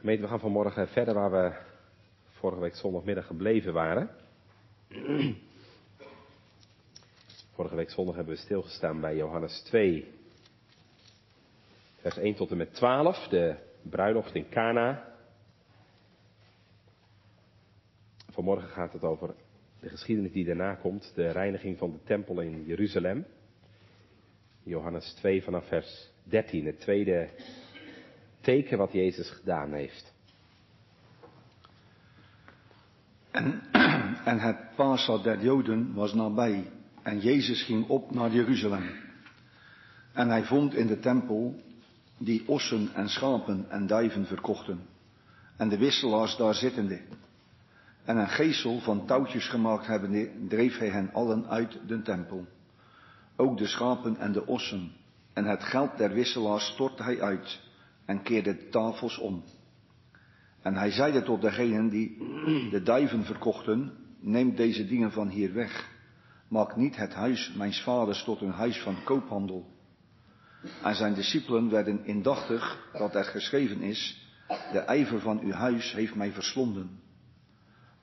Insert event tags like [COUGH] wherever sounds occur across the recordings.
Gemeente, we gaan vanmorgen verder waar we vorige week zondagmiddag gebleven waren. [CLEARS THROAT] Vorige week zondag hebben we stilgestaan bij Johannes 2, vers 1 tot en met 12, de bruiloft in Cana. Vanmorgen gaat het over de geschiedenis die daarna komt, de reiniging van de tempel in Jeruzalem. Johannes 2 vanaf vers 13, het tweede teken wat Jezus gedaan heeft. En, [CLEARS THROAT] en het Pasa der Joden was nabij en Jezus ging op naar Jeruzalem. En hij vond in de tempel die ossen en schapen en duiven verkochten en de wisselaars daar zittende. En een geesel van touwtjes gemaakt hebbende dreef hij hen allen uit de tempel. Ook de schapen en de ossen en het geld der wisselaars stortte hij uit en keerde de tafels om. En hij zeide tot degenen die de duiven verkochten, neem deze dingen van hier weg. Maak niet het huis mijns vaders tot een huis van koophandel. En zijn discipelen werden indachtig dat er geschreven is, de ijver van uw huis heeft mij verslonden.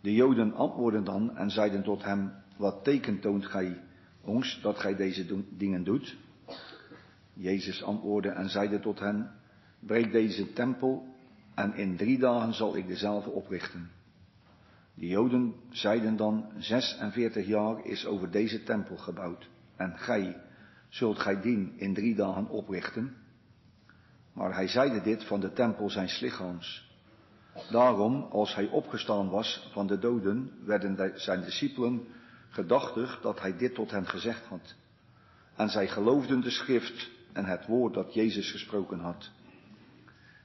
De Joden antwoordden dan en zeiden tot hem, wat teken toont gij ons dat gij deze dingen doet? Jezus antwoordde en zeide tot hen, breek deze tempel en in drie dagen zal ik dezelfde oprichten. De Joden zeiden dan, 46 jaar is over deze tempel gebouwd en gij, zult gij dien in drie dagen oprichten? Maar hij zeide dit van de tempel zijn lichaams. Daarom, als hij opgestaan was van de doden, werden zijn discipelen gedachtig dat hij dit tot hen gezegd had. En zij geloofden de schrift en het woord dat Jezus gesproken had.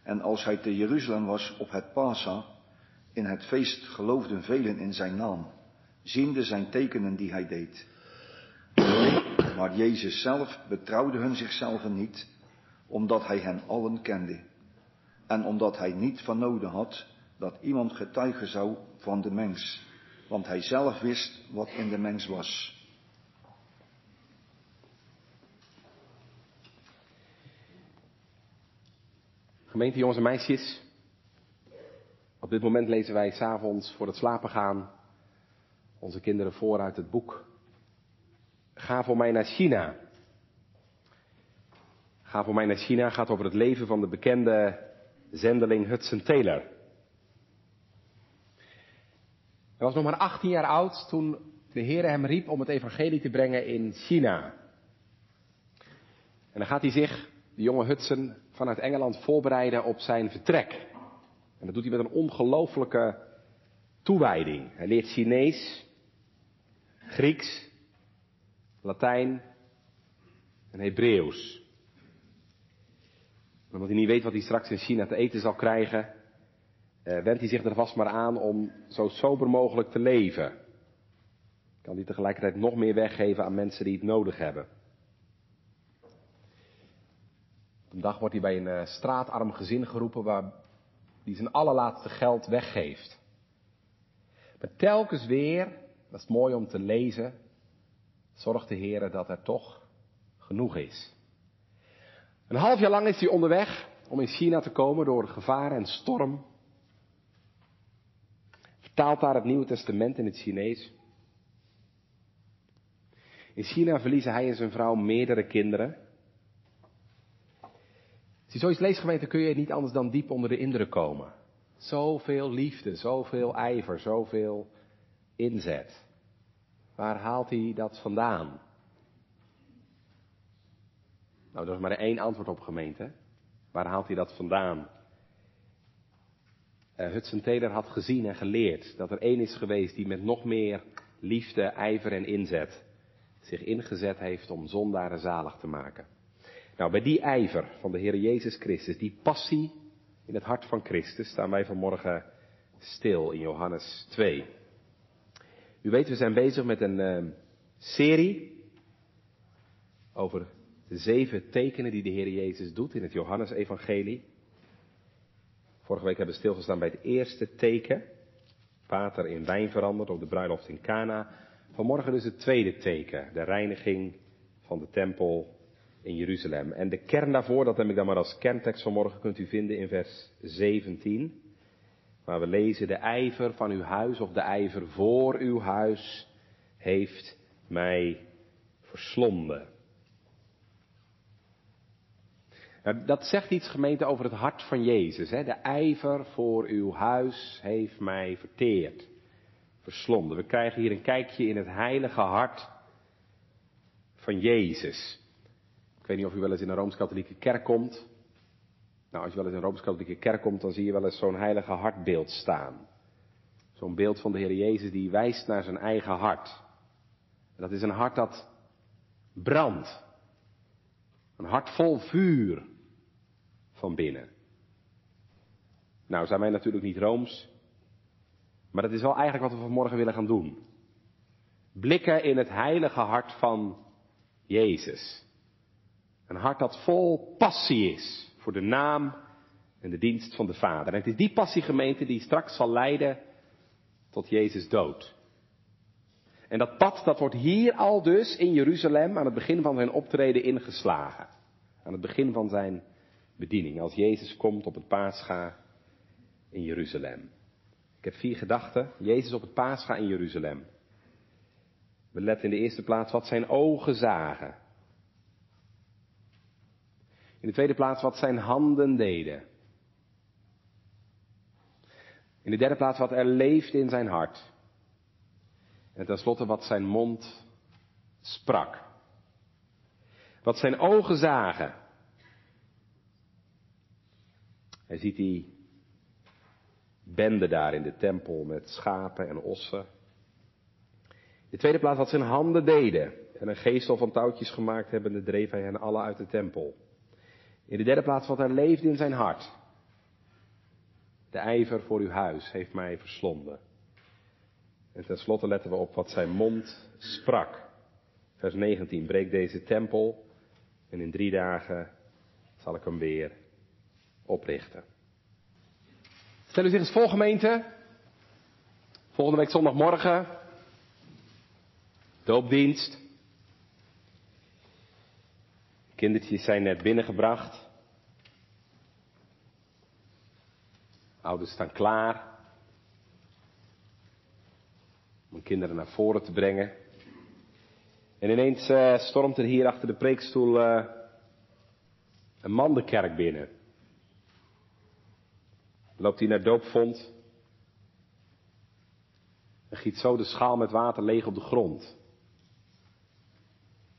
En als hij te Jeruzalem was op het Pasa, in het feest geloofden velen in zijn naam, ziende zijn tekenen die hij deed. Maar Jezus zelf betrouwde hun zichzelf niet, omdat hij hen allen kende. En omdat hij niet van noden had dat iemand getuigen zou van de mens, want hij zelf wist wat in de mens was. Gemeente jongens en meisjes, op dit moment lezen wij s'avonds voor het slapen gaan onze kinderen voor uit het boek Ga voor mij naar China. Ga voor mij naar China gaat over het leven van de bekende zendeling Hudson Taylor. Hij was nog maar 18 jaar oud toen de Heer hem riep om het evangelie te brengen in China. En dan gaat hij zich, de jonge Hudson, vanuit Engeland voorbereiden op zijn vertrek. En dat doet hij met een ongelooflijke toewijding. Hij leert Chinees, Grieks, Latijn en Hebreeuws. Omdat hij niet weet wat hij straks in China te eten zal krijgen, eh, wendt hij zich er vast maar aan om zo sober mogelijk te leven. Kan hij tegelijkertijd nog meer weggeven aan mensen die het nodig hebben. Op een dag wordt hij bij een uh, straatarm gezin geroepen waar die zijn allerlaatste geld weggeeft. Maar telkens weer, dat is mooi om te lezen, zorgt de Heer dat er toch genoeg is. Een half jaar lang is hij onderweg om in China te komen door gevaar en storm. Vertaalt daar het Nieuwe Testament in het Chinees. In China verliezen hij en zijn vrouw meerdere kinderen. Als je zoiets leest, gemeente, kun je niet anders dan diep onder de indruk komen. Zoveel liefde, zoveel ijver, zoveel inzet. Waar haalt hij dat vandaan? Nou, er is maar één antwoord op, gemeente. Waar haalt hij dat vandaan? Uh, Hudson Taylor had gezien en geleerd dat er één is geweest die met nog meer liefde, ijver en inzet zich ingezet heeft om zondaren zalig te maken. Nou, bij die ijver van de Heer Jezus Christus, die passie in het hart van Christus, staan wij vanmorgen stil in Johannes 2. U weet, we zijn bezig met een uh, serie over de zeven tekenen die de Heer Jezus doet in het Johannesevangelie. Vorige week hebben we stilgestaan bij het eerste teken. Water in wijn veranderd op de bruiloft in Cana. Vanmorgen dus het tweede teken, de reiniging van de tempel in Jeruzalem. En de kern daarvoor, dat heb ik dan maar als kerntekst vanmorgen, kunt u vinden in vers 17. Waar we lezen, de ijver van uw huis of de ijver voor uw huis heeft mij verslonden. Nou, dat zegt iets gemeente over het hart van Jezus. Hè? De ijver voor uw huis heeft mij verteerd, verslonden. We krijgen hier een kijkje in het heilige hart van Jezus. Ik weet niet of u wel eens in een Rooms-Katholieke kerk komt. Nou, als je wel eens in een Rooms-Katholieke kerk komt, dan zie je wel eens zo'n heilige hartbeeld staan. Zo'n beeld van de Heer Jezus die wijst naar zijn eigen hart. dat is een hart dat brandt. Een hart vol vuur van binnen. Nou, zijn wij natuurlijk niet rooms, maar dat is wel eigenlijk wat we vanmorgen willen gaan doen. Blikken in het heilige hart van Jezus. Een hart dat vol passie is voor de naam en de dienst van de Vader. En het is die passiegemeente die straks zal leiden tot Jezus dood. En dat pad, dat wordt hier al dus in Jeruzalem aan het begin van zijn optreden ingeslagen. Aan het begin van zijn bediening, als Jezus komt op het paascha in Jeruzalem. Ik heb vier gedachten. Jezus op het paascha in Jeruzalem. We letten in de eerste plaats wat zijn ogen zagen. In de tweede plaats wat zijn handen deden. In de derde plaats wat er leefde in zijn hart. En tenslotte wat zijn mond sprak. Wat zijn ogen zagen. Hij ziet die bende daar in de tempel met schapen en ossen. In de tweede plaats wat zijn handen deden. En een geestel van touwtjes gemaakt hebben, dreef hij hen alle uit de tempel. In de derde plaats wat er leefde in zijn hart. De ijver voor uw huis heeft mij verslonden. En tenslotte letten we op wat zijn mond sprak. Vers 19, breek deze tempel en in drie dagen zal ik hem weer oprichten. Stel u zich eens voor gemeente. Volgende week zondagmorgen. Doopdienst. Kindertjes zijn net binnengebracht. Ouders staan klaar. Om kinderen naar voren te brengen. En ineens uh, stormt er hier achter de preekstoel uh, een man de kerk binnen. Loopt hij naar doopvond. En giet zo de schaal met water leeg op de grond.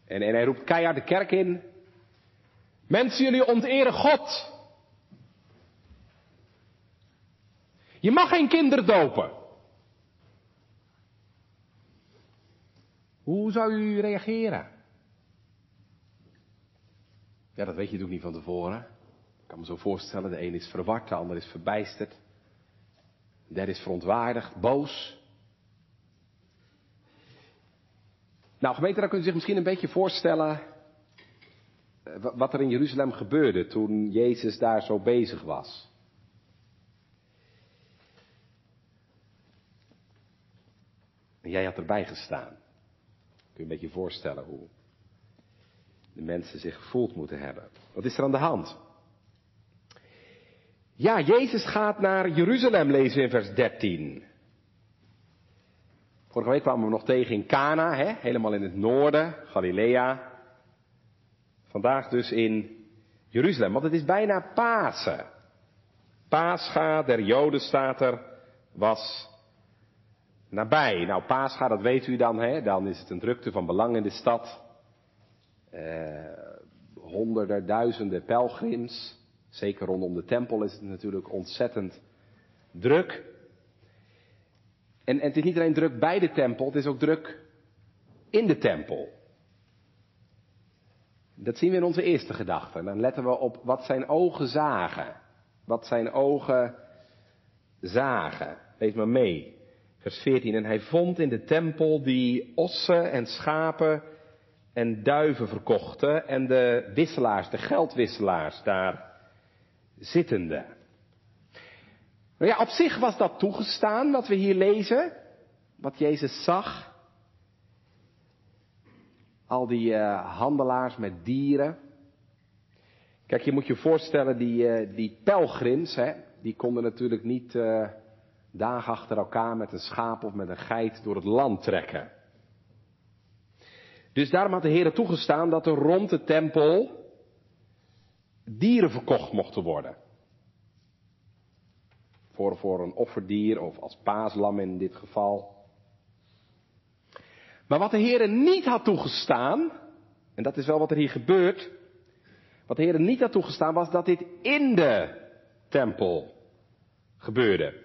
En, en hij roept keihard de kerk in. Mensen, jullie onteren God. Je mag geen kinderen dopen. Hoe zou u reageren? Ja, dat weet je natuurlijk niet van tevoren. Ik kan me zo voorstellen, de een is verward, de ander is verbijsterd. De derde is verontwaardigd, boos. Nou, gemeente, dan kunt u zich misschien een beetje voorstellen eh, wat er in Jeruzalem gebeurde toen Jezus daar zo bezig was. En jij had erbij gestaan. Kun je een beetje voorstellen hoe de mensen zich gevoeld moeten hebben. Wat is er aan de hand? Ja, Jezus gaat naar Jeruzalem, lezen in vers 13. Vorige week kwamen we nog tegen in Cana, hè? helemaal in het noorden, Galilea. Vandaag dus in Jeruzalem, want het is bijna Pasen. Pascha der Joden staat er, was nabij. Nou, Pascha, dat weet u dan, hè? dan is het een drukte van belang in de stad. Eh, honderden, duizenden pelgrims. Zeker rondom de tempel is het natuurlijk ontzettend druk. En, het is niet alleen druk bij de tempel, het is ook druk in de tempel. Dat zien we in onze eerste gedachte. Dan letten we op wat zijn ogen zagen. Wat zijn ogen zagen. Lees maar mee. Vers 14. En hij vond in de tempel die ossen en schapen en duiven verkochten en de wisselaars, de geldwisselaars daar zittende. Nou ja, op zich was dat toegestaan wat we hier lezen, wat Jezus zag. Al die uh, handelaars met dieren, Kijk, je moet je voorstellen, die, uh, die pelgrims, hè, die konden natuurlijk niet uh, dagen achter elkaar met een schaap of met een geit door het land trekken. Dus daarom had de Heer toegestaan dat er rond de tempel dieren verkocht mochten worden. Voor, voor een offerdier of als paaslam in dit geval. Maar wat de Heer niet had toegestaan, en dat is wel wat er hier gebeurt, wat de Heer niet had toegestaan was dat dit in de tempel gebeurde.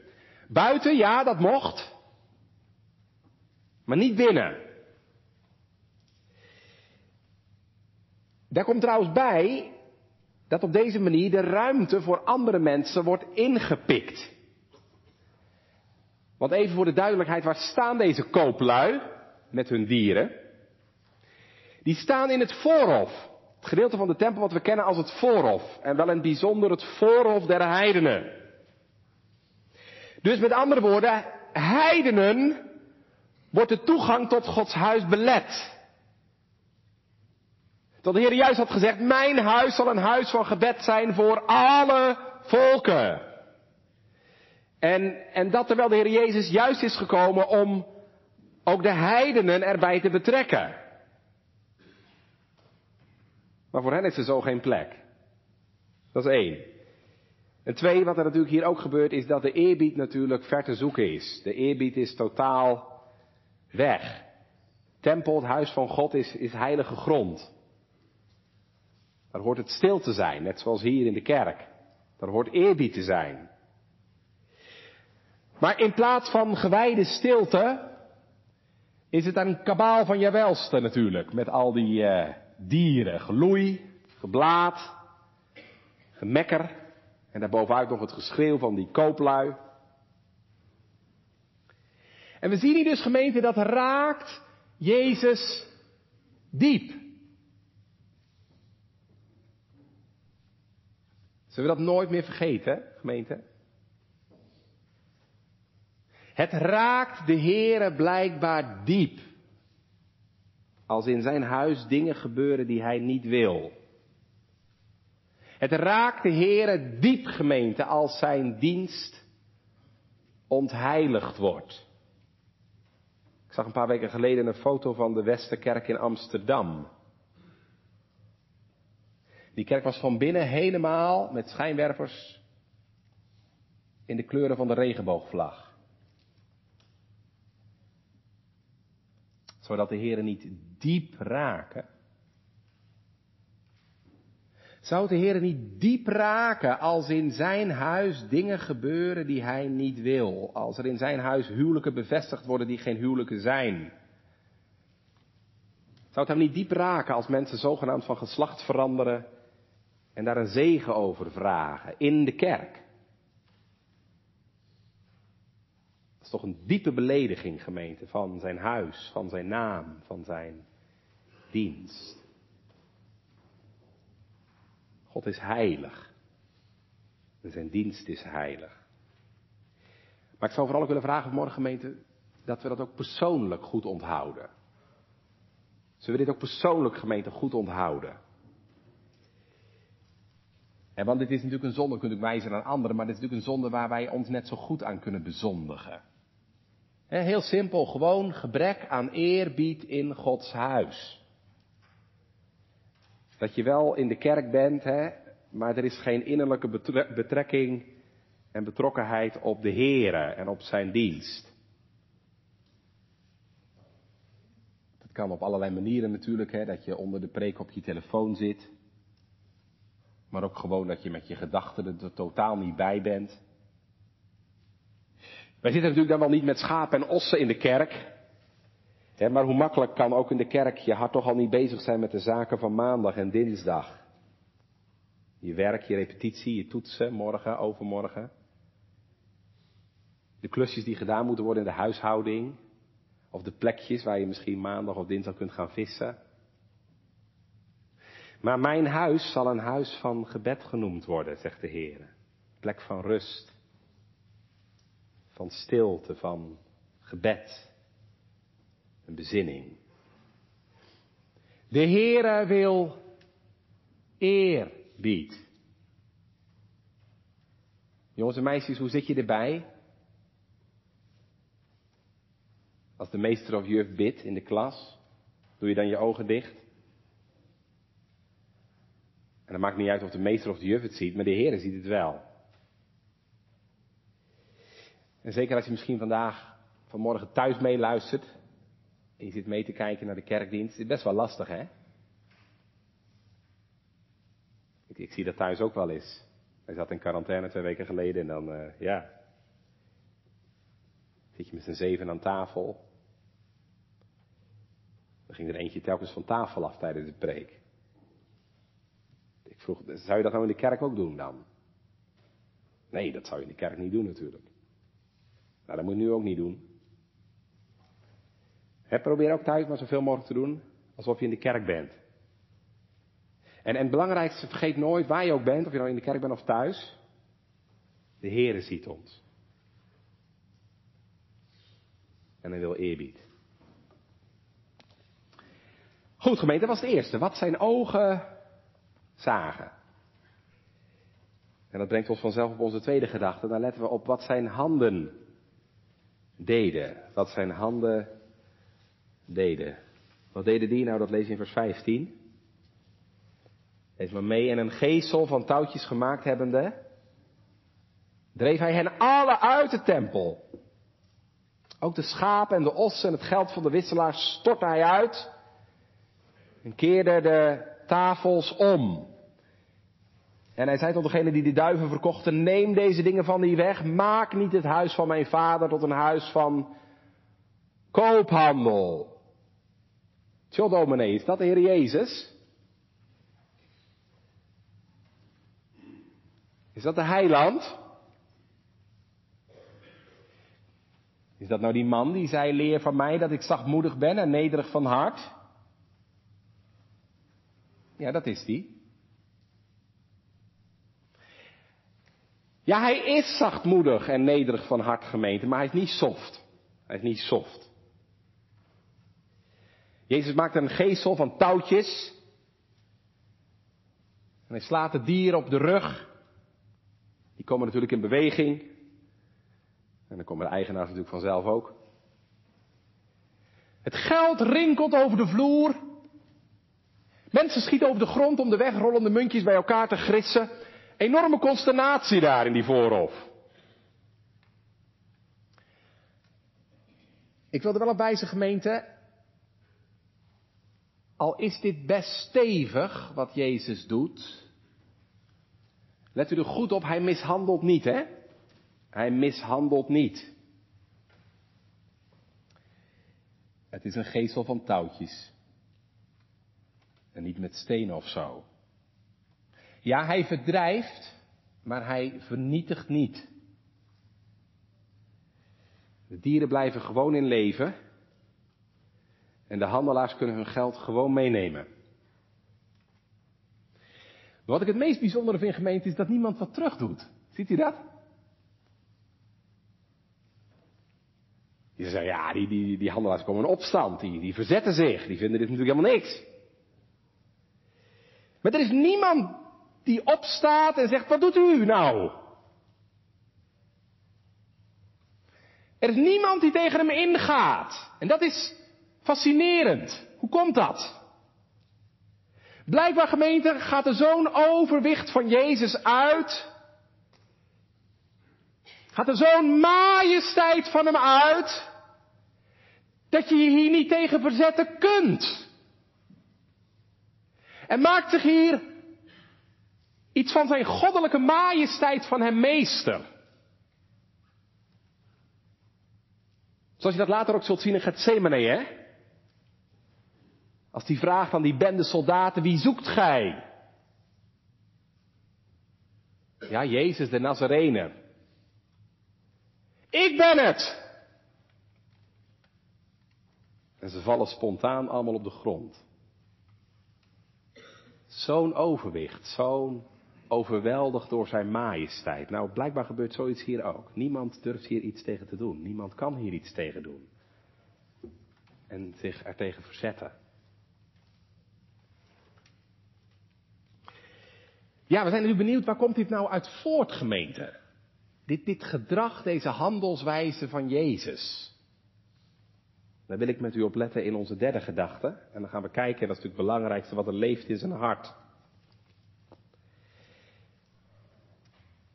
Buiten, ja, dat mocht. Maar niet binnen. Daar komt trouwens bij dat op deze manier de ruimte voor andere mensen wordt ingepikt. Want even voor de duidelijkheid, waar staan deze kooplui met hun dieren? Die staan in het voorhof. Het gedeelte van de tempel wat we kennen als het voorhof. En wel in het bijzonder het voorhof der heidenen. Dus met andere woorden, heidenen wordt de toegang tot Gods huis belet. Dat de Heer juist had gezegd, mijn huis zal een huis van gebed zijn voor alle volken. En, en dat terwijl de Heer Jezus juist is gekomen om ook de heidenen erbij te betrekken. Maar voor hen is er zo geen plek. Dat is één. En twee, wat er natuurlijk hier ook gebeurt, is dat de eerbied natuurlijk ver te zoeken is. De eerbied is totaal weg. Tempel, het huis van God, is, is heilige grond. Daar hoort het stil te zijn, net zoals hier in de kerk. Daar hoort eerbied te zijn. Maar in plaats van gewijde stilte, is het een kabaal van je welste natuurlijk. Met al die uh, dieren, geloei, geblaad, gemekker. En daarbovenuit nog het geschreeuw van die kooplui. En we zien hier dus gemeente dat raakt Jezus diep. Zullen we dat nooit meer vergeten, gemeente? Het raakt de Heere blijkbaar diep. Als in zijn huis dingen gebeuren die hij niet wil. Het raakt de Heere diep, gemeente, als zijn dienst ontheiligd wordt. Ik zag een paar weken geleden een foto van de Westerkerk in Amsterdam. Die kerk was van binnen helemaal met schijnwerpers in de kleuren van de regenboogvlag. Zodat de heren niet diep raken. Zou de Heer niet diep raken als in zijn huis dingen gebeuren die hij niet wil? Als er in zijn huis huwelijken bevestigd worden die geen huwelijken zijn? Zou het hem niet diep raken als mensen zogenaamd van geslacht veranderen en daar een zegen over vragen in de kerk. Dat is toch een diepe belediging, gemeente, van zijn huis, van zijn naam, van zijn dienst. God is heilig. En zijn dienst is heilig. Maar ik zou vooral ook willen vragen vanmorgen, gemeente, dat we dat ook persoonlijk goed onthouden. Zullen we dit ook persoonlijk, gemeente, goed onthouden? En want dit is natuurlijk een zonde, kunt u wijzen aan anderen, maar dit is natuurlijk een zonde waar wij ons net zo goed aan kunnen bezondigen. heel simpel, gewoon gebrek aan eerbied in Gods huis. Dat je wel in de kerk bent, hè, maar er is geen innerlijke betrekking en betrokkenheid op de Here en op zijn dienst. Dat kan op allerlei manieren natuurlijk, hè, dat je onder de preek op je telefoon zit. Maar ook gewoon dat je met je gedachten er totaal niet bij bent. Wij zitten natuurlijk dan wel niet met schapen en ossen in de kerk. Maar hoe makkelijk kan ook in de kerk je hart toch al niet bezig zijn met de zaken van maandag en dinsdag. Je werk, je repetitie, je toetsen, morgen, overmorgen. De klusjes die gedaan moeten worden in de huishouding. Of de plekjes waar je misschien maandag of dinsdag kunt gaan vissen. Maar mijn huis zal een huis van gebed genoemd worden, zegt de Heer. Plek van rust, van stilte, van gebed, een bezinning. De Heere wil eer biedt. Jongens en meisjes, hoe zit je erbij? Als de meester of juf bidt in de klas, doe je dan je ogen dicht? En dan maakt niet uit of de meester of de juf het ziet, maar de Heer ziet het wel. En zeker als je misschien vandaag, vanmorgen thuis meeluistert, je zit mee te kijken naar de kerkdienst, is het best wel lastig, hè? Ik, ik zie dat thuis ook wel eens. Hij zat in quarantaine twee weken geleden en dan, uh, ja. Zit je met z'n zeven aan tafel. Dan ging er eentje telkens van tafel af tijdens de preek. Ik vroeg, zou je dat nou in de kerk ook doen dan? Nee, dat zou je in de kerk niet doen natuurlijk. Nou, dat moet je nu ook niet doen. Probeer ook thuis maar zoveel mogelijk te doen alsof je in de kerk bent. En, en het belangrijkste, vergeet nooit waar je ook bent, of je nou in de kerk bent of thuis. De Heere ziet ons. En hij wil eerbied. Goed gemeente, dat was het eerste. Wat zijn ogen zagen. En dat brengt ons vanzelf op onze tweede gedachte. Dan letten we op wat zijn handen deden. Wat zijn handen deden. Wat deden die nou? Dat lees je in vers 15. Lees maar mee. En een geestel van touwtjes gemaakt hebbende, dreef hij hen alle uit de tempel. Ook de schapen en de ossen en het geld van de wisselaars stortte hij uit. En keerde de tafels om. En hij zei tot degene die die duiven verkochten, neem deze dingen van die weg, maak niet het huis van mijn vader tot een huis van koophandel. Tjo dominee, is dat de Heer Jezus? Is dat de heiland? Is dat nou die man die zei, leer van mij dat ik zachtmoedig ben en nederig van hart? Ja, dat is die. Ja, hij is zachtmoedig en nederig van hart gemeente, maar hij is niet soft. Hij is niet soft. Jezus maakt een geestel van touwtjes. En hij slaat het dier op de rug. Die komen natuurlijk in beweging. En dan komen de eigenaars natuurlijk vanzelf ook. Het geld rinkelt over de vloer. Mensen schieten over de grond om de wegrollende muntjes bij elkaar te gritsen. Enorme consternatie daar in die voorhof. Ik wil er wel op wijzen, gemeente. Al is dit best stevig wat Jezus doet. Let u er goed op, hij mishandelt niet, hè? Hij mishandelt niet. Het is een geestel van touwtjes. En niet met stenen of zo. Ja, hij verdrijft, maar hij vernietigt niet. De dieren blijven gewoon in leven. En de handelaars kunnen hun geld gewoon meenemen. Wat ik het meest bijzondere vind, gemeente, is dat niemand wat terug doet. Ziet u dat? Je zegt, ja, die, die, die handelaars komen in opstand, die, die verzetten zich, die vinden dit natuurlijk helemaal niks. Maar er is niemand die opstaat en zegt, wat doet u nou? Er is niemand die tegen hem ingaat. En dat is fascinerend. Hoe komt dat? Blijkbaar gemeente gaat er zo'n overwicht van Jezus uit. Gaat er zo'n majesteit van hem uit. Dat je je hier niet tegen verzetten kunt. En maakt zich hier iets van zijn goddelijke majesteit van hem meester. Zoals je dat later ook zult zien in Gethsemane, hè? Als die vraagt aan die bende soldaten, wie zoekt gij? Ja, Jezus de Nazarener. Ik ben het! En ze vallen spontaan allemaal op de grond. Zo'n overwicht, zo'n overweldigd door zijn majesteit. Nou, blijkbaar gebeurt zoiets hier ook. Niemand durft hier iets tegen te doen. Niemand kan hier iets tegen doen. En zich ertegen verzetten. Ja, we zijn nu benieuwd, waar komt dit nou uit voort, gemeente? Dit, dit gedrag, deze handelswijze van Jezus. Daar wil ik met u op letten in onze derde gedachte. En dan gaan we kijken, dat is natuurlijk het belangrijkste, wat er leeft in zijn hart.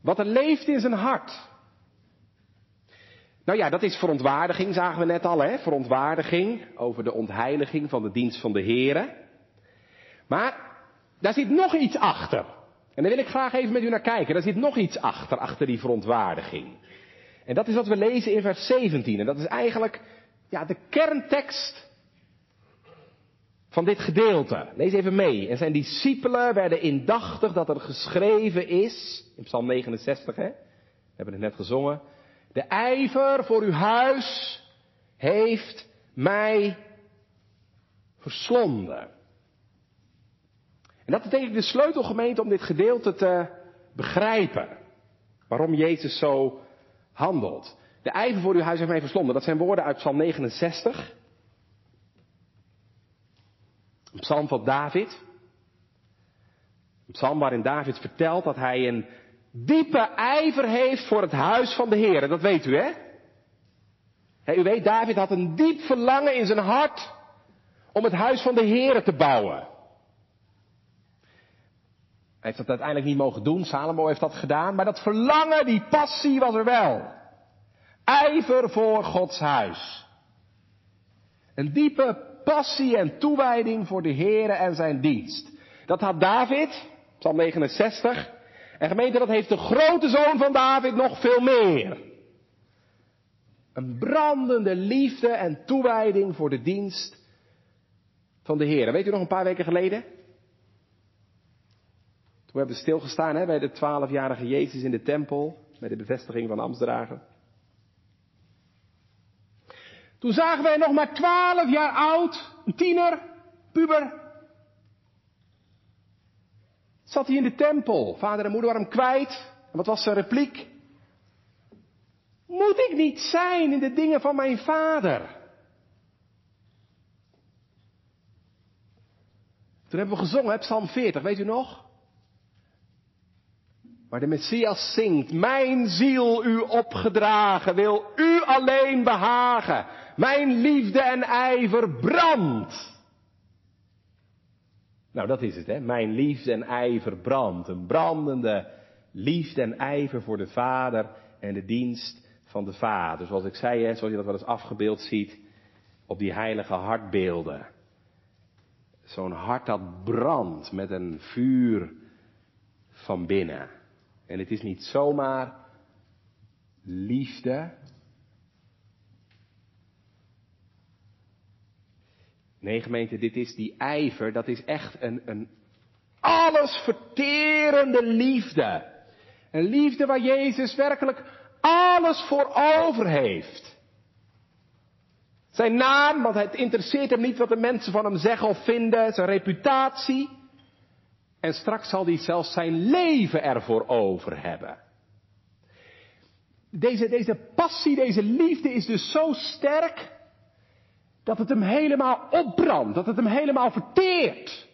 Wat er leeft in zijn hart. Nou ja, dat is verontwaardiging, zagen we net al, hè? Verontwaardiging over de ontheiliging van de dienst van de Here. Maar daar zit nog iets achter. En daar wil ik graag even met u naar kijken. Daar zit nog iets achter, achter die verontwaardiging. En dat is wat we lezen in vers 17. En dat is eigenlijk ja, de kerntekst van dit gedeelte. Lees even mee. En zijn discipelen werden indachtig dat er geschreven is, in Psalm 69, hè? We hebben het net gezongen. De ijver voor uw huis heeft mij verslonden. En dat is denk ik de sleutelgemeente om dit gedeelte te begrijpen. Waarom Jezus zo handelt. De ijver voor uw huis heeft mij verslonden. Dat zijn woorden uit Psalm 69. Een psalm van David. Een psalm waarin David vertelt dat hij een diepe ijver heeft voor het huis van de Heer. Dat weet u, hè? u weet, David had een diep verlangen in zijn hart om het huis van de Heer te bouwen. Heeft dat uiteindelijk niet mogen doen, Salomo heeft dat gedaan, maar dat verlangen, die passie was er wel. Ijver voor Gods huis. Een diepe passie en toewijding voor de Here en zijn dienst. Dat had David, Psalm 69. En gemeente, dat heeft de grote zoon van David nog veel meer. Een brandende liefde en toewijding voor de dienst van de Heer. Weet u nog een paar weken geleden? Toen hebben we stilgestaan hè, bij de twaalfjarige Jezus in de tempel, bij de bevestiging van Amstdragen. Toen zagen wij nog maar twaalf jaar oud, een tiener, puber. Zat hij in de tempel. Vader en moeder waren hem kwijt. En wat was zijn repliek? Moet ik niet zijn in de dingen van mijn vader? Toen hebben we gezongen, Psalm 40, weet u nog? Waar de Messias zingt, mijn ziel u opgedragen, wil u alleen behagen. Mijn liefde en ijver brandt. Nou, dat is het, hè. Mijn liefde en ijver brandt. Een brandende liefde en ijver voor de Vader en de dienst van de Vader. Zoals ik zei, hè, zoals je dat wel eens afgebeeld ziet op die heilige hartbeelden. Zo'n hart dat brandt met een vuur van binnen. En het is niet zomaar liefde, Nee, gemeente, dit is die ijver, dat is echt een, een allesverterende liefde. Een liefde waar Jezus werkelijk alles voor over heeft. Zijn naam, want het interesseert hem niet wat de mensen van hem zeggen of vinden, zijn reputatie. En straks zal hij zelfs zijn leven ervoor over hebben. Deze, deze passie, deze liefde is dus zo sterk dat het hem helemaal opbrandt, dat het hem helemaal verteert.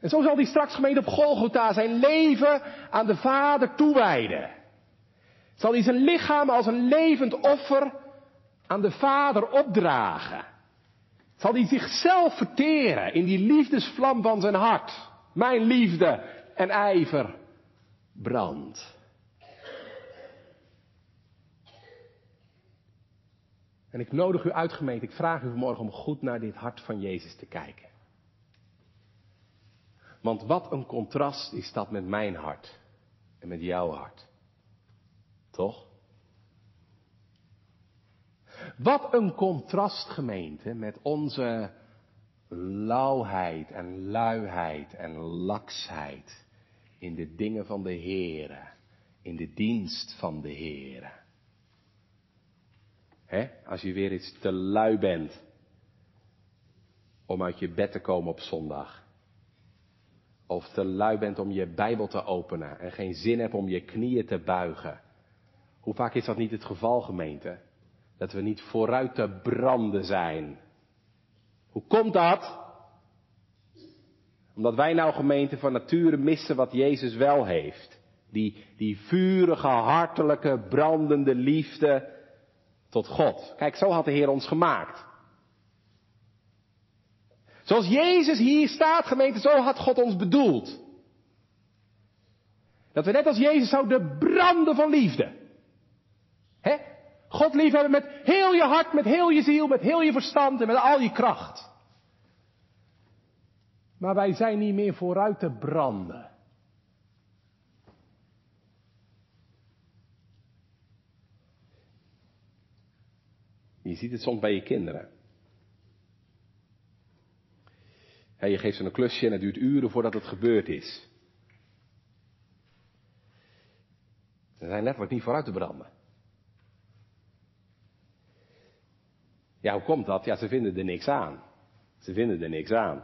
En zo zal hij straks gemeente op Golgotha zijn leven aan de Vader toewijden. Zal hij zijn lichaam als een levend offer aan de Vader opdragen. Zal hij zichzelf verteren in die liefdesvlam van zijn hart. Mijn liefde en ijver brandt. En ik nodig u uit, gemeente, ik vraag u vanmorgen om goed naar dit hart van Jezus te kijken. Want wat een contrast is dat met mijn hart en met jouw hart. Toch? Wat een contrast, gemeente, met onze lauwheid en luiheid en laksheid in de dingen van de Heere, in de dienst van de Heere. Hè? Als je weer iets te lui bent om uit je bed te komen op zondag. Of te lui bent om je Bijbel te openen en geen zin hebt om je knieën te buigen. Hoe vaak is dat niet het geval, gemeente? Dat we niet vooruit te branden zijn. Hoe komt dat? Omdat wij nou gemeente van nature missen wat Jezus wel heeft. Die, die vurige, hartelijke, brandende liefde tot God. Kijk, zo had de Heer ons gemaakt. Zoals Jezus hier staat, gemeente, zo had God ons bedoeld. Dat we net als Jezus zouden branden van liefde. Hè? God liefhebben met heel je hart, met heel je ziel, met heel je verstand en met al je kracht. Maar wij zijn niet meer vooruit te branden. Je ziet het soms bij je kinderen. je geeft ze een klusje en het duurt uren voordat het gebeurd is. Ze zijn letterlijk niet vooruit te branden. Ja, hoe komt dat? Ja, ze vinden er niks aan. Ze vinden er niks aan.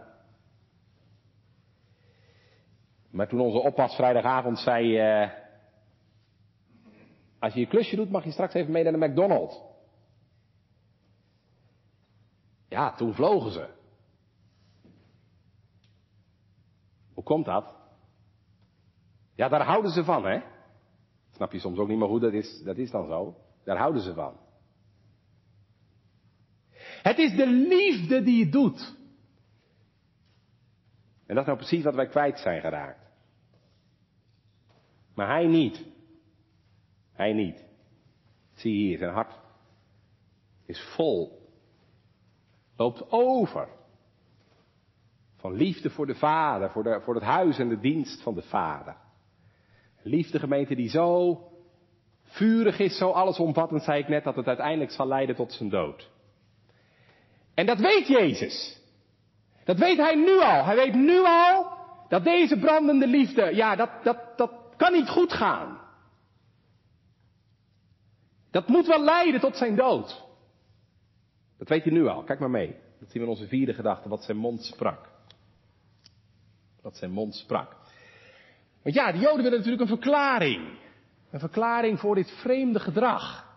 Maar toen onze oppas vrijdagavond zei, uh, als je je klusje doet, mag je straks even mee naar de McDonald's. Ja, toen vlogen ze. Hoe komt dat? Ja, daar houden ze van, hè? Snap je soms ook niet meer hoe dat is, dat is dan zo. Daar houden ze van. Het is de liefde die het doet. En dat is nou precies wat wij kwijt zijn geraakt. Maar hij niet. Hij niet. Zie hier, zijn hart is vol. Loopt over. Van liefde voor de Vader, voor, de, voor het huis en de dienst van de Vader. Liefde gemeente die zo vurig is, zo allesomvattend, zei ik net, dat het uiteindelijk zal leiden tot zijn dood. En dat weet Jezus. Dat weet hij nu al. Hij weet nu al dat deze brandende liefde, ja, dat, dat, dat kan niet goed gaan. Dat moet wel leiden tot zijn dood. Dat weet hij nu al. Kijk maar mee. Dat zien we in onze vierde gedachte, wat zijn mond sprak. Wat zijn mond sprak. Want ja, de Joden willen natuurlijk een verklaring. Een verklaring voor dit vreemde gedrag.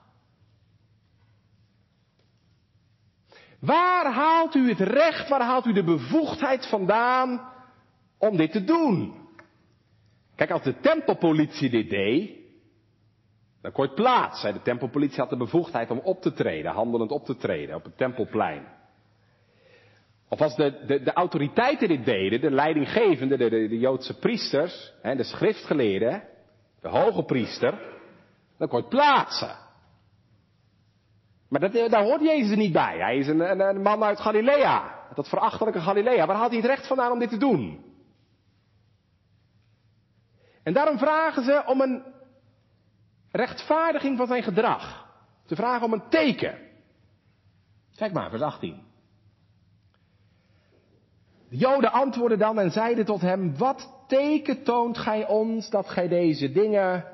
Waar haalt u het recht, waar haalt u de bevoegdheid vandaan om dit te doen? Kijk, als de tempelpolitie dit deed, dan kon je plaats. De tempelpolitie had de bevoegdheid om op te treden, handelend op te treden op het tempelplein. Of als de, de, de autoriteiten dit deden, de leidinggevende, de, de, de Joodse priesters, hè, de schriftgeleerden, de hoge priester, dan kon je plaatsen. Maar dat, daar hoort Jezus niet bij. Hij is een, een, een man uit Galilea. Dat verachtelijke Galilea. Waar haalt hij het recht vandaan om dit te doen? En daarom vragen ze om een rechtvaardiging van zijn gedrag. Ze vragen om een teken. Kijk maar, vers 18. De Joden antwoordden dan en zeiden tot hem, wat teken toont gij ons dat gij deze dingen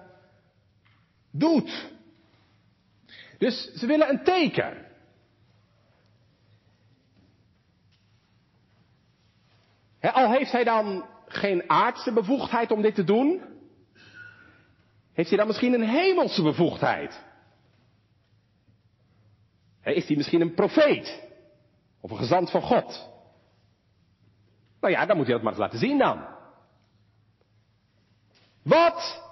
doet? Dus ze willen een teken. al heeft hij dan geen aardse bevoegdheid om dit te doen, heeft hij dan misschien een hemelse bevoegdheid? Is hij misschien een profeet? Of een gezant van God? Nou ja, dan moet hij dat maar eens laten zien dan. Wat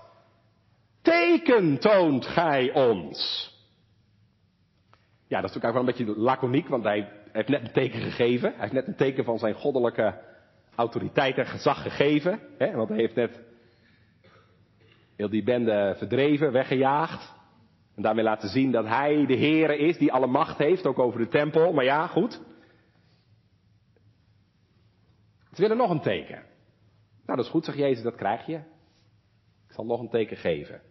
teken toont gij ons? Ja, dat is natuurlijk ook wel een beetje laconiek, want hij heeft net een teken gegeven. Hij heeft net een teken van zijn goddelijke autoriteit en gezag gegeven. Hè? Want hij heeft net heel die bende verdreven, weggejaagd. En daarmee laten zien dat hij de Heere is die alle macht heeft, ook over de tempel. Maar ja, goed. Ze willen nog een teken. Nou, dat is goed, zegt Jezus, dat krijg je. Ik zal nog een teken geven.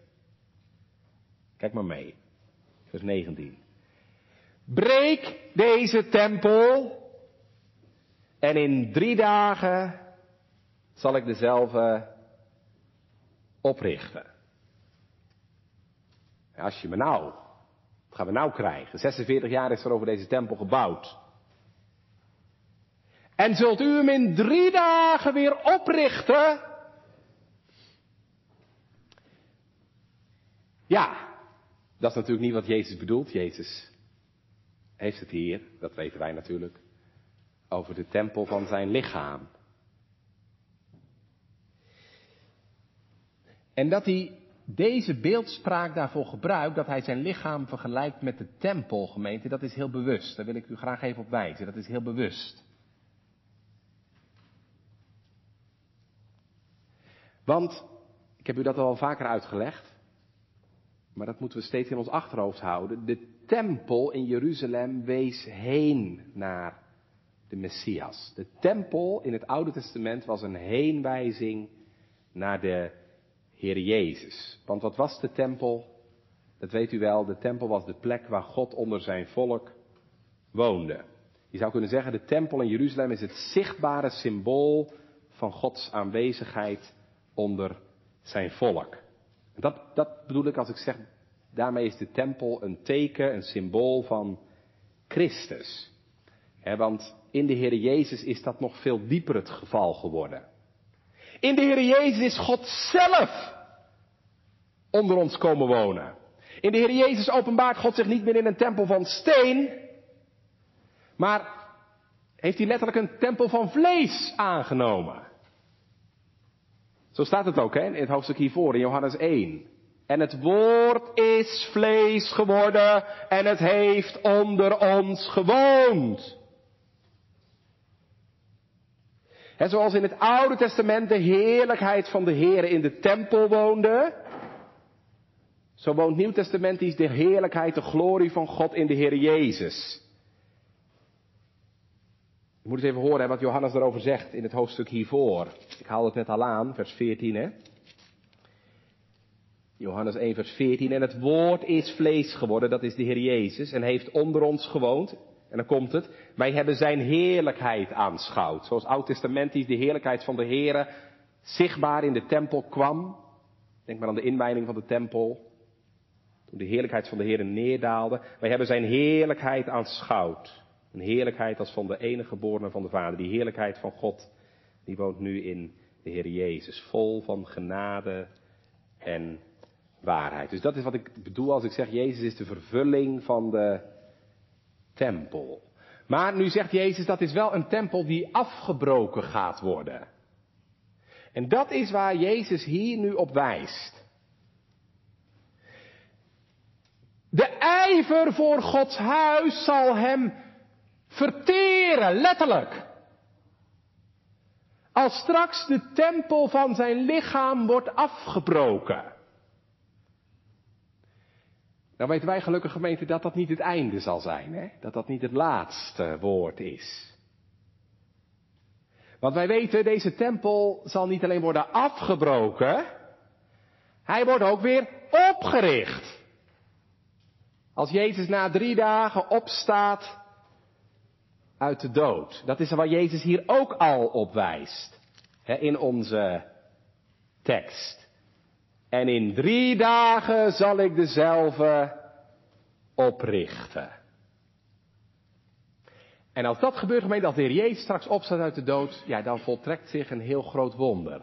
Kijk maar mee. Vers 19. Breek deze tempel en in drie dagen zal ik dezelfde oprichten. als je me nou, wat gaan we nou krijgen? 46 jaar is er over deze tempel gebouwd. En zult u hem in drie dagen weer oprichten? Ja, dat is natuurlijk niet wat Jezus bedoelt. Jezus heeft het hier, dat weten wij natuurlijk, over de tempel van zijn lichaam. En dat hij deze beeldspraak daarvoor gebruikt, dat hij zijn lichaam vergelijkt met de tempelgemeente, dat is heel bewust. Daar wil ik u graag even op wijzen. Dat is heel bewust. Want, ik heb u dat al vaker uitgelegd, maar dat moeten we steeds in ons achterhoofd houden. De tempel in Jeruzalem wees heen naar de Messias. De tempel in het Oude Testament was een heenwijzing naar de Heer Jezus. Want wat was de tempel? Dat weet u wel, de tempel was de plek waar God onder zijn volk woonde. Je zou kunnen zeggen, de tempel in Jeruzalem is het zichtbare symbool van Gods aanwezigheid onder zijn volk. Dat, dat bedoel ik als ik zeg, daarmee is de tempel een teken, een symbool van Christus. want in de Heer Jezus is dat nog veel dieper het geval geworden. In de Heer Jezus is God zelf onder ons komen wonen. In de Heer Jezus openbaart God zich niet meer in een tempel van steen, maar heeft hij letterlijk een tempel van vlees aangenomen. Zo staat het ook hè, in het hoofdstuk hiervoor, in Johannes 1. En het woord is vlees geworden en het heeft onder ons gewoond. En zoals in het Oude Testament de heerlijkheid van de Heer in de tempel woonde, zo woont Nieuw Testamentisch de heerlijkheid, de glorie van God in de Heer Jezus. Je moet eens even horen wat Johannes daarover zegt in het hoofdstuk hiervoor. Ik haal het net al aan, vers 14 hè. Johannes 1 vers 14. En het woord is vlees geworden, dat is de Heer Jezus, en heeft onder ons gewoond. En dan komt het, wij hebben zijn heerlijkheid aanschouwd. Zoals oud-testamentisch de heerlijkheid van de Heer zichtbaar in de tempel kwam. Denk maar aan de inwijding van de tempel. Toen de heerlijkheid van de Heer neerdaalde. Wij hebben zijn heerlijkheid aanschouwd. Een heerlijkheid als van de enige geborene van de Vader. Die heerlijkheid van God, die woont nu in de Heer Jezus. Vol van genade en waarheid. Dus dat is wat ik bedoel als ik zeg, Jezus is de vervulling van de tempel. Maar nu zegt Jezus, dat is wel een tempel die afgebroken gaat worden. En dat is waar Jezus hier nu op wijst. De ijver voor Gods huis zal hem verteren, letterlijk. Als straks de tempel van zijn lichaam wordt afgebroken. Nou weten wij gelukkig gemeente dat dat niet het einde zal zijn, hè? dat dat niet het laatste woord is. Want wij weten, deze tempel zal niet alleen worden afgebroken, hij wordt ook weer opgericht. Als Jezus na drie dagen opstaat uit de dood. Dat is waar Jezus hier ook al op wijst. Hè, in onze tekst. En in drie dagen zal ik dezelfde oprichten. En als dat gebeurt, gemeente, als de Heer Jezus straks opstaat uit de dood, ja, dan voltrekt zich een heel groot wonder.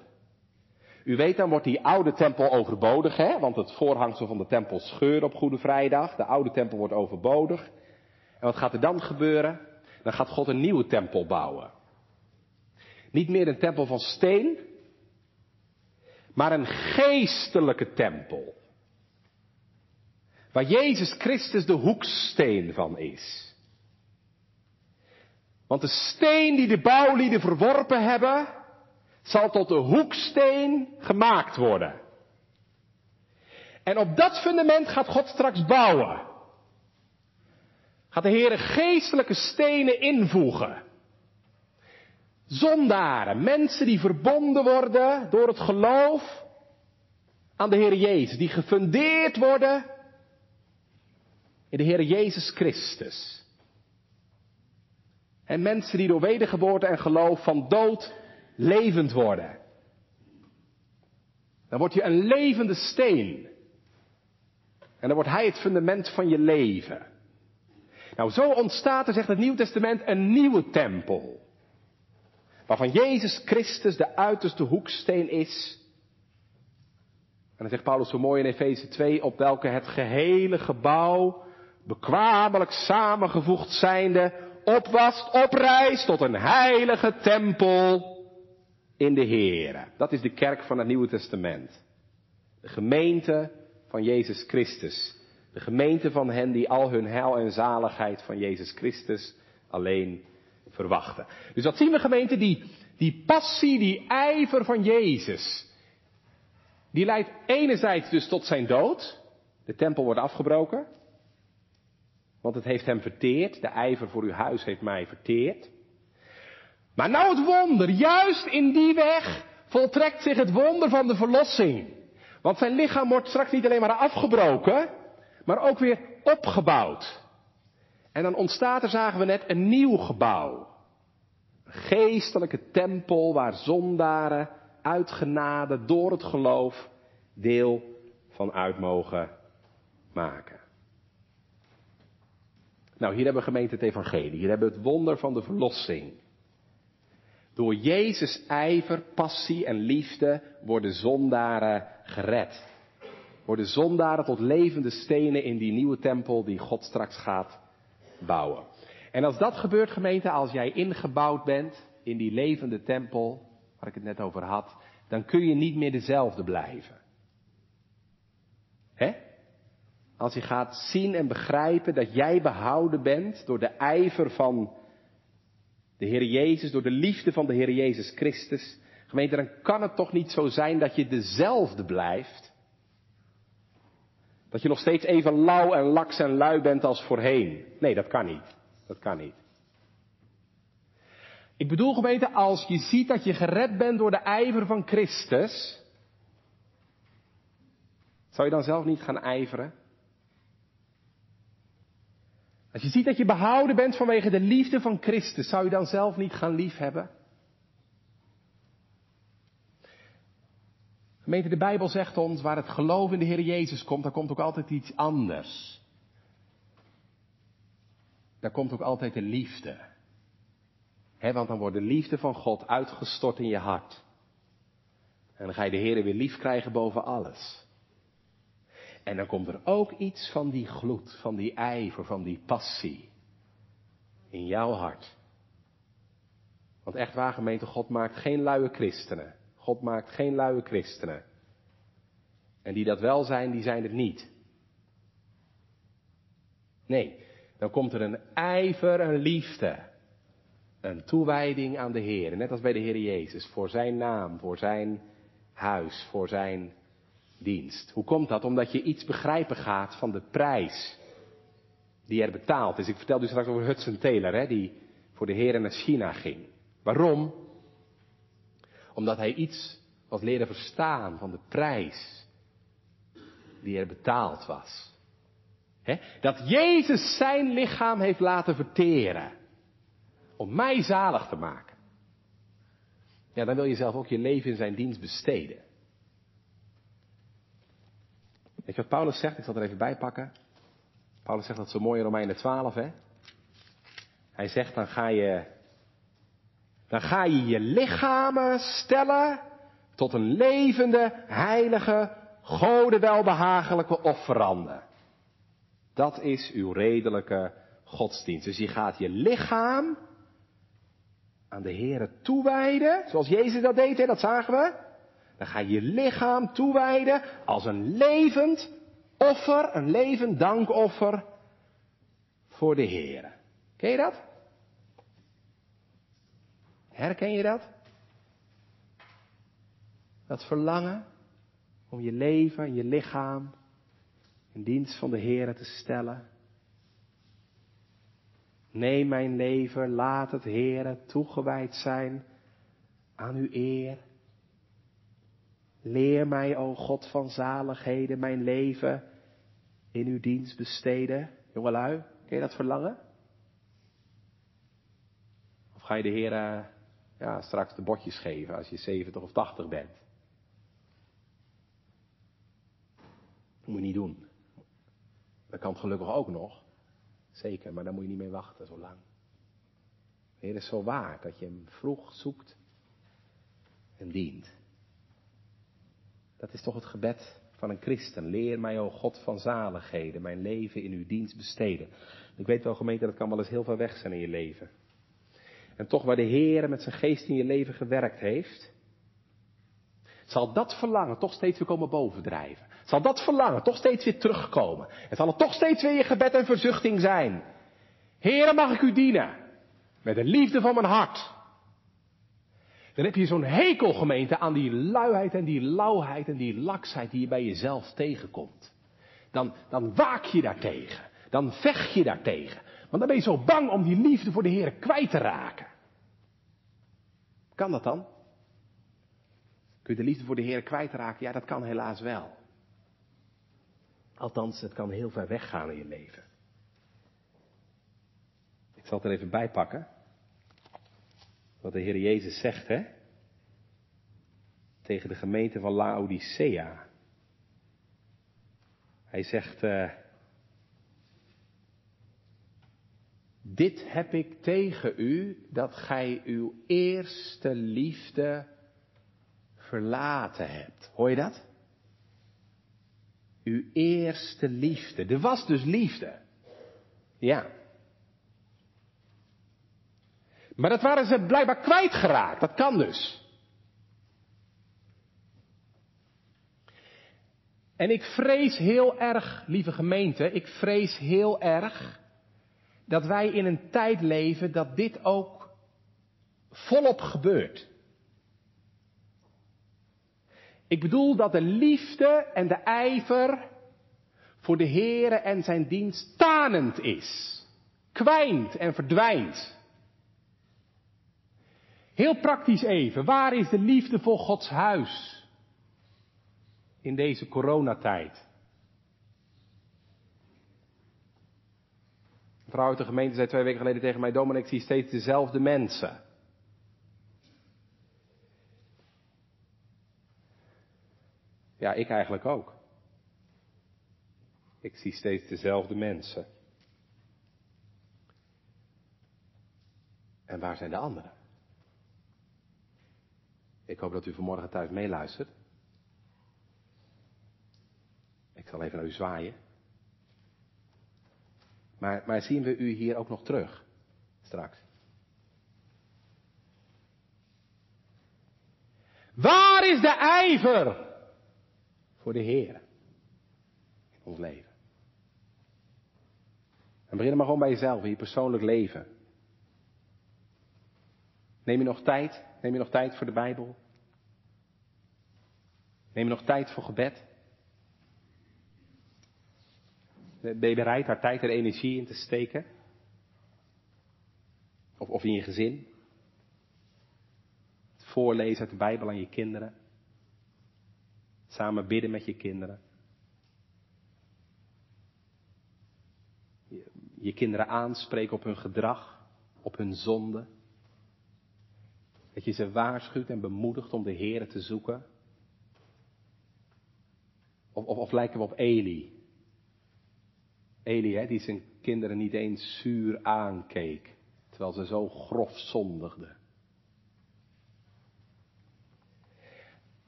U weet, dan wordt die oude tempel overbodig, hè? Want het voorhangsel van de tempel scheurt op Goede Vrijdag. De oude tempel wordt overbodig. En wat gaat er dan gebeuren? Dan gaat God een nieuwe tempel bouwen. Niet meer een tempel van steen, maar een geestelijke tempel. Waar Jezus Christus de hoeksteen van is. Want de steen die de bouwlieden verworpen hebben, zal tot de hoeksteen gemaakt worden. En op dat fundament gaat God straks bouwen. Gaat de Heer geestelijke stenen invoegen. Zondaren, mensen die verbonden worden door het geloof aan de Heer Jezus, die gefundeerd worden in de Heer Jezus Christus. En mensen die door wedergeboorte en geloof van dood levend worden. Dan word je een levende steen. En dan wordt Hij het fundament van je leven. Nou, zo ontstaat er, zegt het Nieuw Testament, een nieuwe tempel. Waarvan Jezus Christus de uiterste hoeksteen is. En dan zegt Paulus zo mooi in Efeze 2, op welke het gehele gebouw, bekwamelijk samengevoegd zijnde, opwast, oprijst tot een heilige tempel in de Heer. Dat is de kerk van het Nieuwe Testament. De gemeente van Jezus Christus. De gemeente van hen die al hun heil en zaligheid van Jezus Christus alleen verwachten. Dus dat zien we gemeente, die, die passie, die ijver van Jezus. Die leidt enerzijds dus tot zijn dood. De tempel wordt afgebroken. Want het heeft hem verteerd. De ijver voor uw huis heeft mij verteerd. Maar nou het wonder, juist in die weg voltrekt zich het wonder van de verlossing. Want zijn lichaam wordt straks niet alleen maar afgebroken, maar ook weer opgebouwd. En dan ontstaat er, zagen we net, een nieuw gebouw. Een geestelijke tempel waar zondaren uitgenade door het geloof deel van uit mogen maken. Nou, hier hebben we gemeente het evangelie. Hier hebben we het wonder van de verlossing. Door Jezus ijver, passie en liefde worden zondaren gered. Worden zondaren tot levende stenen in die nieuwe tempel die God straks gaat bouwen. En als dat gebeurt, gemeente, als jij ingebouwd bent in die levende tempel, waar ik het net over had, dan kun je niet meer dezelfde blijven. Hè? Als je gaat zien en begrijpen dat jij behouden bent door de ijver van de Heer Jezus, door de liefde van de Heer Jezus Christus. Gemeente, dan kan het toch niet zo zijn dat je dezelfde blijft. Dat je nog steeds even lauw en laks en lui bent als voorheen. Nee, dat kan niet. Dat kan niet. Ik bedoel gemeente, als je ziet dat je gered bent door de ijver van Christus, zou je dan zelf niet gaan ijveren? Als je ziet dat je behouden bent vanwege de liefde van Christus, zou je dan zelf niet gaan liefhebben? Gemeente, de Bijbel zegt ons, waar het geloof in de Heer Jezus komt, daar komt ook altijd iets anders. Daar komt ook altijd de liefde. He, want dan wordt de liefde van God uitgestort in je hart. En dan ga je de Heer weer lief krijgen boven alles. En dan komt er ook iets van die gloed, van die ijver, van die passie in jouw hart. Want echt waar, gemeente, God maakt geen luie christenen. God maakt geen luie christenen. En die dat wel zijn, die zijn het niet. Nee, dan komt er een ijver, een liefde, een toewijding aan de Heer. Net als bij de Heer Jezus, voor zijn naam, voor zijn huis, voor zijn dienst. Hoe komt dat? Omdat je iets begrijpen gaat van de prijs die er betaald is. Ik vertelde u straks over Hudson Taylor, hè, die voor de Heer naar China ging. Waarom? Omdat hij iets was leren verstaan van de prijs die er betaald was. Dat Jezus zijn lichaam heeft laten verteren. Om mij zalig te maken. Ja, dan wil je zelf ook je leven in zijn dienst besteden. Weet je wat Paulus zegt? Ik zal er even bij pakken. Paulus zegt dat zo mooi in Romeinen 12, hè? Hij zegt, dan ga je, dan ga je je lichamen stellen tot een levende, heilige, gode welbehagelijke offerande. Dat is uw redelijke godsdienst. Dus je gaat je lichaam aan de Here toewijden, zoals Jezus dat deed, hè? dat zagen we. Dan ga je je lichaam toewijden als een levend offer, een levend dankoffer voor de Heer. Ken je dat? Herken je dat? Dat verlangen om je leven en je lichaam in dienst van de Heer te stellen. Neem mijn leven, laat het Heer toegewijd zijn aan uw eer Leer mij, o God van zaligheden, mijn leven in uw dienst besteden. Jongelui, ken je dat verlangen? Of ga je de Heer uh, ja, straks de botjes geven als je 70 of 80 bent? Dat moet je niet doen. Dat kan het gelukkig ook nog. Zeker, maar daar moet je niet mee wachten zo lang. De Heer is zo waard dat je hem vroeg zoekt en dient. Dat is toch het gebed van een christen. Leer mij, o God van zaligheden, mijn leven in uw dienst besteden. Ik weet wel, gemeente, dat kan wel eens heel ver weg zijn in je leven. En toch waar de Heer met zijn geest in je leven gewerkt heeft, zal dat verlangen toch steeds weer komen bovendrijven. Zal dat verlangen toch steeds weer terugkomen. En zal het toch steeds weer je gebed en verzuchting zijn. Heren, mag ik u dienen. Met de liefde van mijn hart. Dan heb je zo'n hekelgemeente aan die luiheid en die lauwheid en die laksheid die je bij jezelf tegenkomt. Dan, dan waak je daartegen. Dan vecht je daartegen. Want dan ben je zo bang om die liefde voor de Heer kwijt te raken. Kan dat dan? Kun je de liefde voor de Heer kwijtraken? Ja, dat kan helaas wel. Althans, het kan heel ver weggaan in je leven. Ik zal het er even bij pakken. Wat de Heer Jezus zegt, hè? Tegen de gemeente van Laodicea. Hij zegt, uh, dit heb ik tegen u, dat gij uw eerste liefde verlaten hebt. Hoor je dat? Uw eerste liefde. Er was dus liefde. Ja. Maar dat waren ze blijkbaar kwijtgeraakt. Dat kan dus. En ik vrees heel erg, lieve gemeente, ik vrees heel erg dat wij in een tijd leven dat dit ook volop gebeurt. Ik bedoel dat de liefde en de ijver voor de Heere en zijn dienst tanend is. Kwijnt en verdwijnt. Heel praktisch even, waar is de liefde voor Gods huis in deze coronatijd? Een vrouw uit de gemeente zei twee weken geleden tegen mij, Dominic, ik zie steeds dezelfde mensen. Ja, ik eigenlijk ook. Ik zie steeds dezelfde mensen. En waar zijn de anderen? Ik hoop dat u vanmorgen thuis meeluistert. Ik zal even naar u zwaaien. Maar, maar zien we u hier ook nog terug? Straks. Waar is de ijver voor de Heer in ons leven? En begin maar gewoon bij jezelf, in je persoonlijk leven. Neem je nog tijd? Neem je nog tijd voor de Bijbel? Neem je nog tijd voor gebed? Ben je bereid daar tijd en energie in te steken? Of, of in je gezin? Het voorlezen uit de Bijbel aan je kinderen? Samen bidden met je kinderen? Je, je kinderen aanspreken op hun gedrag, op hun zonde? Dat je ze waarschuwt en bemoedigt om de Heer te zoeken? Of, of, lijken we op Eli? Eli, die zijn kinderen niet eens zuur aankeek, terwijl ze zo grof zondigden.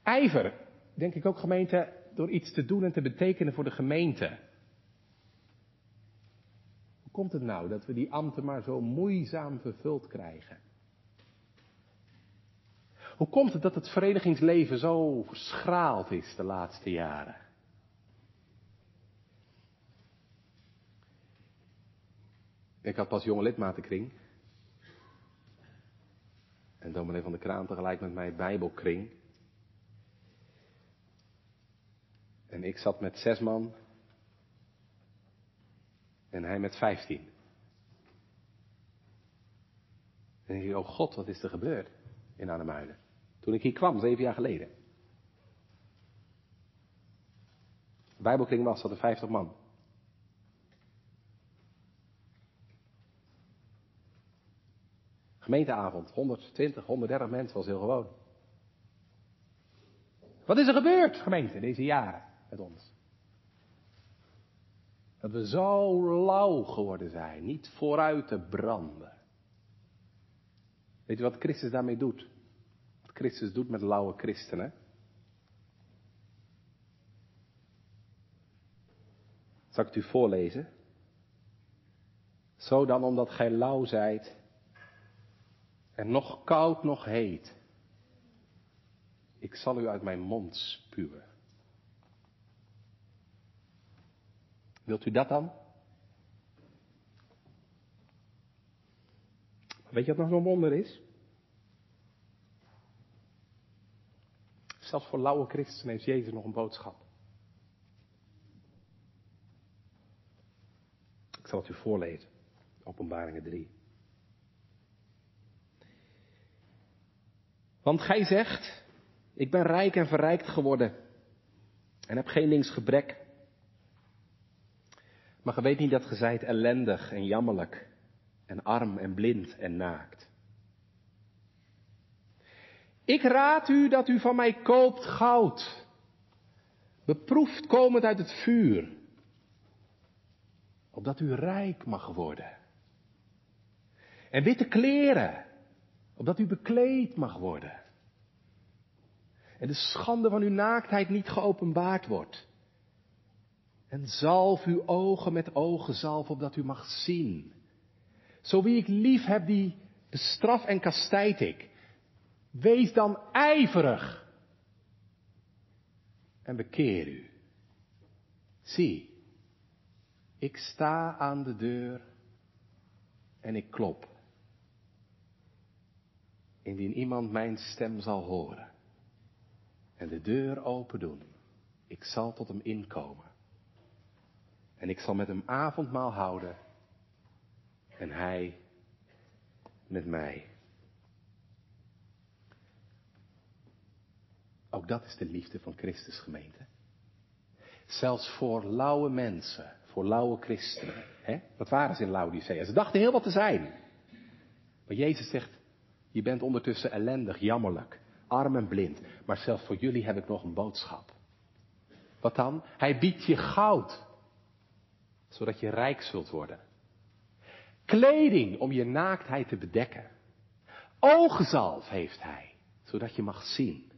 Ijver, denk ik ook gemeente, door iets te doen en te betekenen voor de gemeente. Hoe komt het nou dat we die ambten maar zo moeizaam vervuld krijgen? Hoe komt het dat het verenigingsleven zo verschraald is de laatste jaren? Ik had pas jonge lidmatenkring. En dominee van de Kraan tegelijk met mij bijbelkring. En ik zat met zes man. En hij met vijftien. En ik dacht, oh god, wat is er gebeurd in Arnhemuiden? Toen ik hier kwam, zeven jaar geleden. Bijbelkring was, er vijftig man. Gemeenteavond, 120, 130 mensen was heel gewoon. Wat is er gebeurd, gemeente, deze jaren met ons? Dat we zo lauw geworden zijn, niet vooruit te branden. Weet je wat Christus daarmee doet? Wat Christus doet met lauwe christenen? Zal ik het u voorlezen? Zo dan, omdat gij lauw zijt, en nog koud, nog heet. Ik zal u uit mijn mond spuwen. Wilt u dat dan? Weet je wat nog zo'n wonder is? Zelfs voor lauwe christenen heeft Jezus nog een boodschap. Ik zal het u voorlezen. Openbaringen 3. Want gij zegt, ik ben rijk en verrijkt geworden en heb geen linksgebrek. Maar ge weet niet dat ge zijt ellendig en jammerlijk en arm en blind en naakt. Ik raad u dat u van mij koopt goud, beproefd komend uit het vuur, opdat u rijk mag worden. En witte kleren, opdat u bekleed mag worden. En de schande van uw naaktheid niet geopenbaard wordt. En zalf uw ogen met ogen zalf, opdat u mag zien. Zo wie ik lief heb, die bestraf en kastijd ik. Wees dan ijverig en bekeer u. Zie, ik sta aan de deur en ik klop. Indien iemand mijn stem zal horen en de deur open doen, ik zal tot hem inkomen. En ik zal met hem avondmaal houden en hij met mij. Ook dat is de liefde van Christus gemeente. Zelfs voor lauwe mensen, voor lauwe christenen. Hè? Wat waren ze in Laodicea? Ze dachten heel wat te zijn. Maar Jezus zegt, je bent ondertussen ellendig, jammerlijk, arm en blind. Maar zelfs voor jullie heb ik nog een boodschap. Wat dan? Hij biedt je goud, zodat je rijk zult worden. Kleding om je naaktheid te bedekken. Oogzalf heeft hij, zodat je mag zien.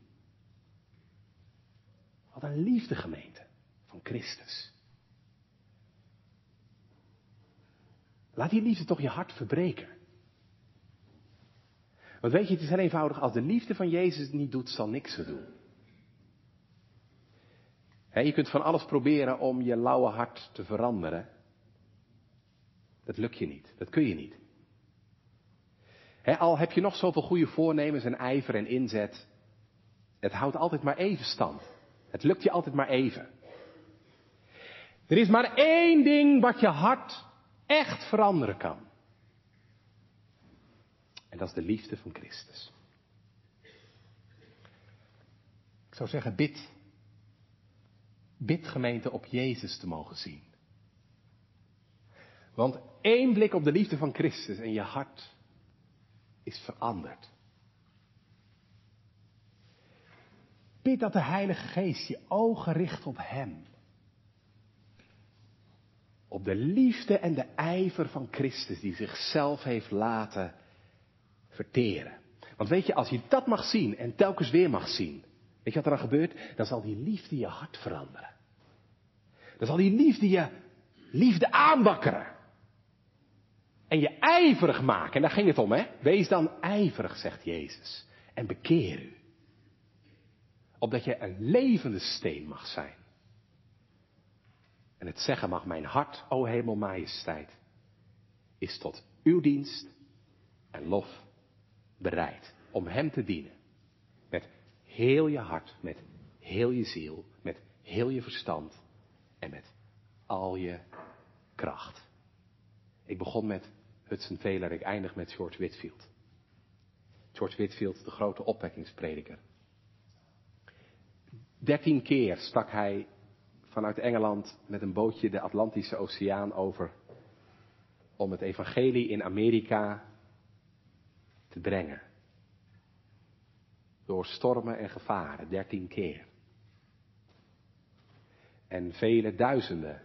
Wat een liefde gemeente van Christus. Laat die liefde toch je hart verbreken. Want weet je, het is heel eenvoudig, als de liefde van Jezus het niet doet, zal niks er doen. je kunt van alles proberen om je lauwe hart te veranderen. Dat lukt je niet, dat kun je niet. al heb je nog zoveel goede voornemens en ijver en inzet, het houdt altijd maar even stand. Het lukt je altijd maar even. Er is maar één ding wat je hart echt veranderen kan. En dat is de liefde van Christus. Ik zou zeggen, bid. Bid gemeente op Jezus te mogen zien. Want één blik op de liefde van Christus en je hart is veranderd. Bid dat de Heilige Geest je ogen richt op Hem. Op de liefde en de ijver van Christus die zichzelf heeft laten verteren. Want weet je, als je dat mag zien en telkens weer mag zien, weet je wat er dan gebeurt? Dan zal die liefde je hart veranderen. Dan zal die liefde je liefde aanbakkeren. En je ijverig maken. En daar ging het om, hè? Wees dan ijverig, zegt Jezus. En bekeer u. Opdat je een levende steen mag zijn. En het zeggen mag, mijn hart, o hemel majesteit, is tot uw dienst en lof bereid om Hem te dienen. Met heel je hart, met heel je ziel, met heel je verstand en met al je kracht. Ik begon met Hudson Taylor, ik eindig met George Whitfield. George Whitfield, de grote opwekkingsprediker. Dertien keer stak hij vanuit Engeland met een bootje de Atlantische Oceaan over om het evangelie in Amerika te brengen. Door stormen en gevaren, dertien keer. En vele duizenden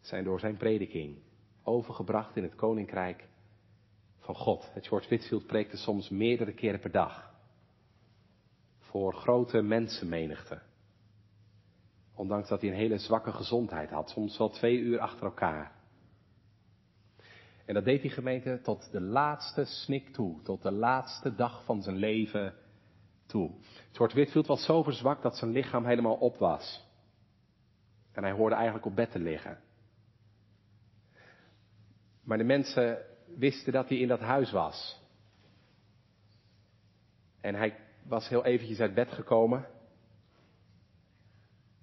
zijn door zijn prediking overgebracht in het koninkrijk van God. Het George Whitfield preekte soms meerdere keren per dag. Voor grote mensenmenigten. Ondanks dat hij een hele zwakke gezondheid had, soms wel twee uur achter elkaar. En dat deed die gemeente tot de laatste snik toe, tot de laatste dag van zijn leven toe. George Whitfield was zo verzwakt dat zijn lichaam helemaal op was. En hij hoorde eigenlijk op bed te liggen. Maar de mensen wisten dat hij in dat huis was. En hij was heel eventjes uit bed gekomen.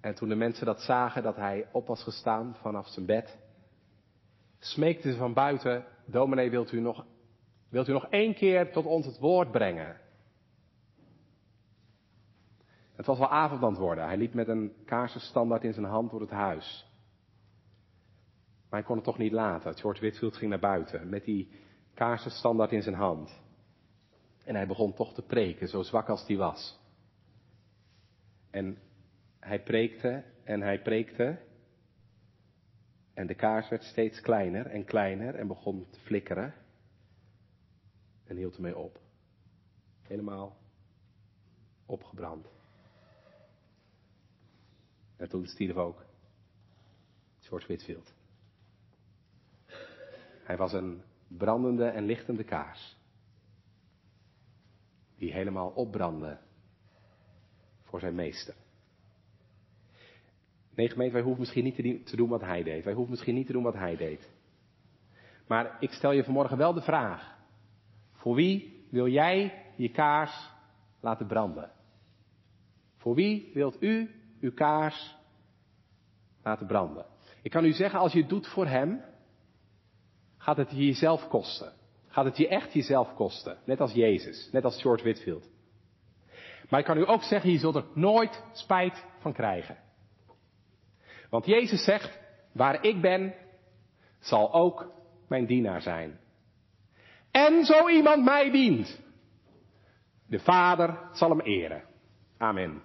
En toen de mensen dat zagen, dat hij op was gestaan vanaf zijn bed, smeekten ze van buiten, dominee wilt u nog, wilt u nog één keer tot ons het woord brengen? Het was wel avond aan het worden. Hij liep met een kaarsenstandaard in zijn hand door het huis. Maar hij kon het toch niet laten. George Whitfield ging naar buiten met die kaarsenstandaard in zijn hand. En hij begon toch te preken, zo zwak als hij was. En hij preekte en hij preekte. En de kaars werd steeds kleiner en kleiner en begon te flikkeren. En hield ermee op. Helemaal opgebrand. En toen stierf ook George Whitfield. Hij was een brandende en lichtende kaars. Die helemaal opbrandde voor zijn meester. Nee, gemeente, wij hoeven misschien niet te doen wat hij deed. Wij hoeven misschien niet te doen wat hij deed. Maar ik stel je vanmorgen wel de vraag. Voor wie wil jij je kaars laten branden? Voor wie wilt u uw kaars laten branden? Ik kan u zeggen, als je het doet voor hem, gaat het je jezelf kosten. Gaat het je echt jezelf kosten. Net als Jezus, net als George Whitfield. Maar ik kan u ook zeggen, je zult er nooit spijt van krijgen. Want Jezus zegt, waar ik ben, zal ook mijn dienaar zijn. En zo iemand mij dient, de Vader zal hem eren. Amen.